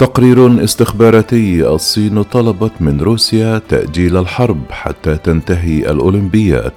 تقرير استخباراتي الصين طلبت من روسيا تأجيل الحرب حتى تنتهي الأولمبياد.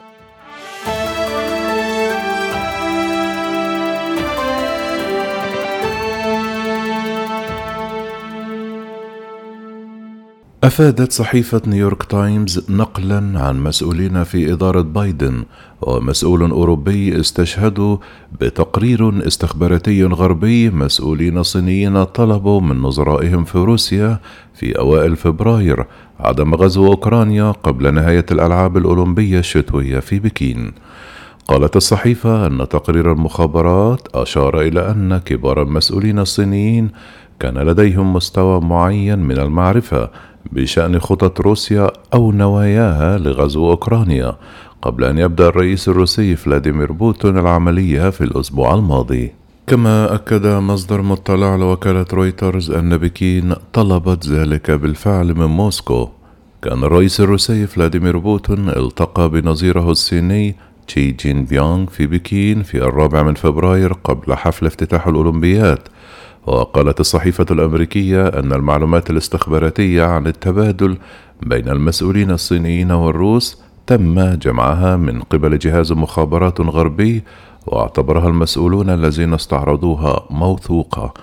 أفادت صحيفة نيويورك تايمز نقلا عن مسؤولين في إدارة بايدن ومسؤول أوروبي استشهدوا بتقرير استخباراتي غربي. مسؤولين صينيين طلبوا من نظرائهم في روسيا في أوائل فبراير عدم غزو أوكرانيا قبل نهاية الألعاب الأولمبية الشتوية في بكين. قالت الصحيفة أن تقرير المخابرات أشار إلى أن كبار المسؤولين الصينيين كان لديهم مستوى معين من المعرفة بشأن خطط روسيا أو نواياها لغزو أوكرانيا قبل أن يبدأ الرئيس الروسي فلاديمير بوتين العملية في الأسبوع الماضي. كما أكد مصدر مطلع لوكالة رويترز أن بكين طلبت ذلك بالفعل من موسكو. كان الرئيس الروسي فلاديمير بوتين التقى بنظيره الصيني شي جين بينغ في بكين في الرابع من فبراير قبل حفل افتتاح الأولمبياد وقالت الصحيفة الأمريكية أن المعلومات الاستخباراتية عن التبادل بين المسؤولين الصينيين والروس تم جمعها من قبل جهاز مخابرات غربي واعتبرها المسؤولون الذين استعرضوها موثوقة.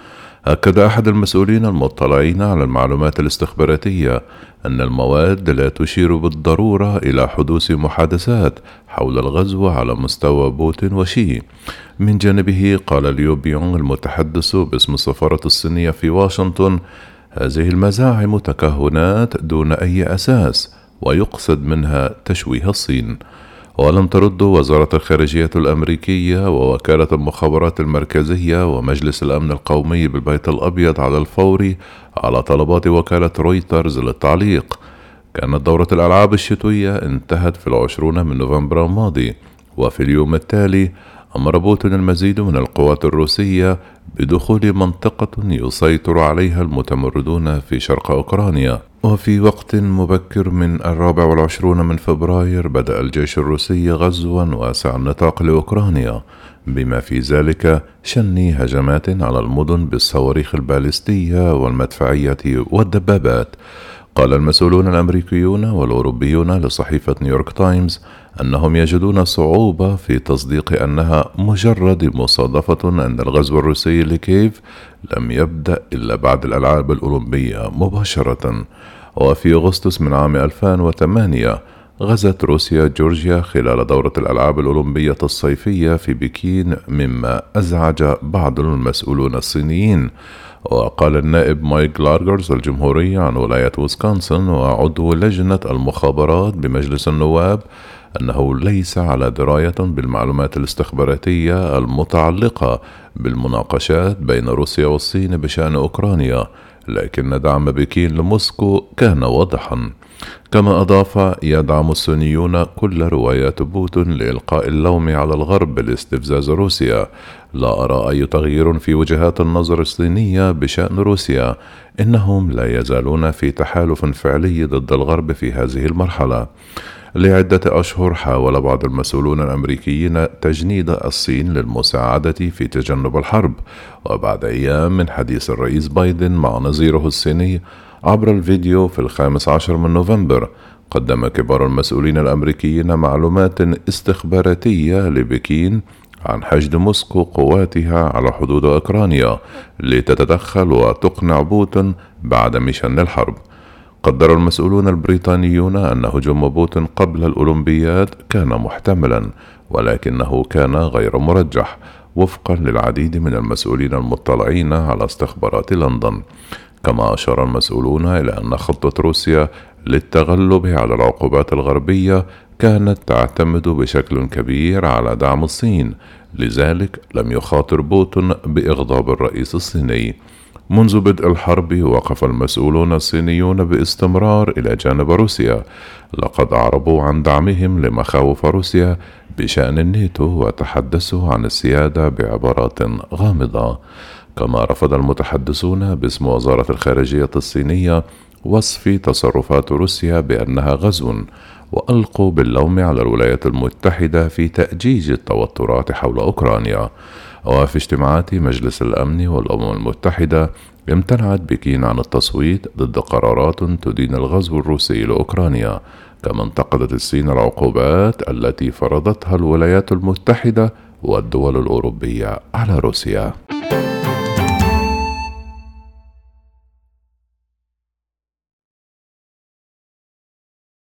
أكد أحد المسؤولين المطلعين على المعلومات الاستخباراتية أن المواد لا تشير بالضرورة إلى حدوث محادثات حول الغزو على مستوى بوتين وشي. من جانبه قال ليو بيونغ المتحدث باسم السفارة الصينية في واشنطن: هذه المزاعم تكهنات دون أي أساس، ويقصد منها تشويه الصين. ولم ترد وزارة الخارجية الأمريكية ووكالة المخابرات المركزية ومجلس الأمن القومي بالبيت الأبيض على الفور على طلبات وكالة رويترز للتعليق. كانت دورة الألعاب الشتوية انتهت في العشرون من نوفمبر الماضي وفي اليوم التالي أمر بوتين المزيد من القوات الروسية بدخول منطقة يسيطر عليها المتمردون في شرق أوكرانيا. وفي وقت مبكر من الرابع والعشرون من فبراير بدأ الجيش الروسي غزوا واسع النطاق لأوكرانيا بما في ذلك شن هجمات على المدن بالصواريخ البالستية والمدفعية والدبابات. قال المسؤولون الأمريكيون والأوروبيون لصحيفة نيويورك تايمز أنهم يجدون صعوبة في تصديق أنها مجرد مصادفة أن الغزو الروسي لكييف لم يبدأ إلا بعد الألعاب الأولمبية مباشرة. وفي أغسطس من عام 2008 غزت روسيا جورجيا خلال دورة الألعاب الأولمبية الصيفية في بكين مما أزعج بعض المسؤولين الصينيين. وقال النائب مايك جالاجر الجمهوري عن ولاية ويسكونسن وعضو لجنة المخابرات بمجلس النواب أنه ليس على دراية بالمعلومات الاستخباراتية المتعلقة بالمناقشات بين روسيا والصين بشأن أوكرانيا لكن دعم بكين لموسكو كان واضحا. كما أضاف يدعم الصينيون كل روايات بوتين لإلقاء اللوم على الغرب لاستفزاز روسيا. لا أرى أي تغيير في وجهات النظر الصينية بشأن روسيا. إنهم لا يزالون في تحالف فعلي ضد الغرب في هذه المرحلة. لعدة أشهر حاول بعض المسؤولون الأمريكيين تجنيد الصين للمساعدة في تجنب الحرب. وبعد أيام من حديث الرئيس بايدن مع نظيره الصيني عبر الفيديو في الخامس عشر من نوفمبر قدم كبار المسؤولين الأمريكيين معلومات استخباراتية لبكين عن حشد موسكو قواتها على حدود أوكرانيا لتتدخل وتقنع بوتين بعدم شن الحرب. قدر المسؤولون البريطانيون أن هجوم بوتين قبل الأولمبياد كان محتملا ولكنه كان غير مرجح. وفقا للعديد من المسؤولين المطلعين على استخبارات لندن. كما أشار المسؤولون إلى أن خطة روسيا للتغلب على العقوبات الغربية كانت تعتمد بشكل كبير على دعم الصين. لذلك لم يخاطر بوتين بإغضاب الرئيس الصيني. منذ بدء الحرب وقف المسؤولون الصينيون باستمرار إلى جانب روسيا. لقد أعربوا عن دعمهم لمخاوف روسيا بشأن الناتو وتحدثوا عن السيادة بعبارات غامضة. كما رفض المتحدثون باسم وزارة الخارجية الصينية وصف تصرفات روسيا بأنها غزو. وألقوا باللوم على الولايات المتحدة في تأجيج التوترات حول أوكرانيا. وفي اجتماعات مجلس الأمن والأمم المتحدة امتنعت بكين عن التصويت ضد قرارات تدين الغزو الروسي لأوكرانيا. كما انتقدت الصين العقوبات التي فرضتها الولايات المتحدة والدول الأوروبية على روسيا.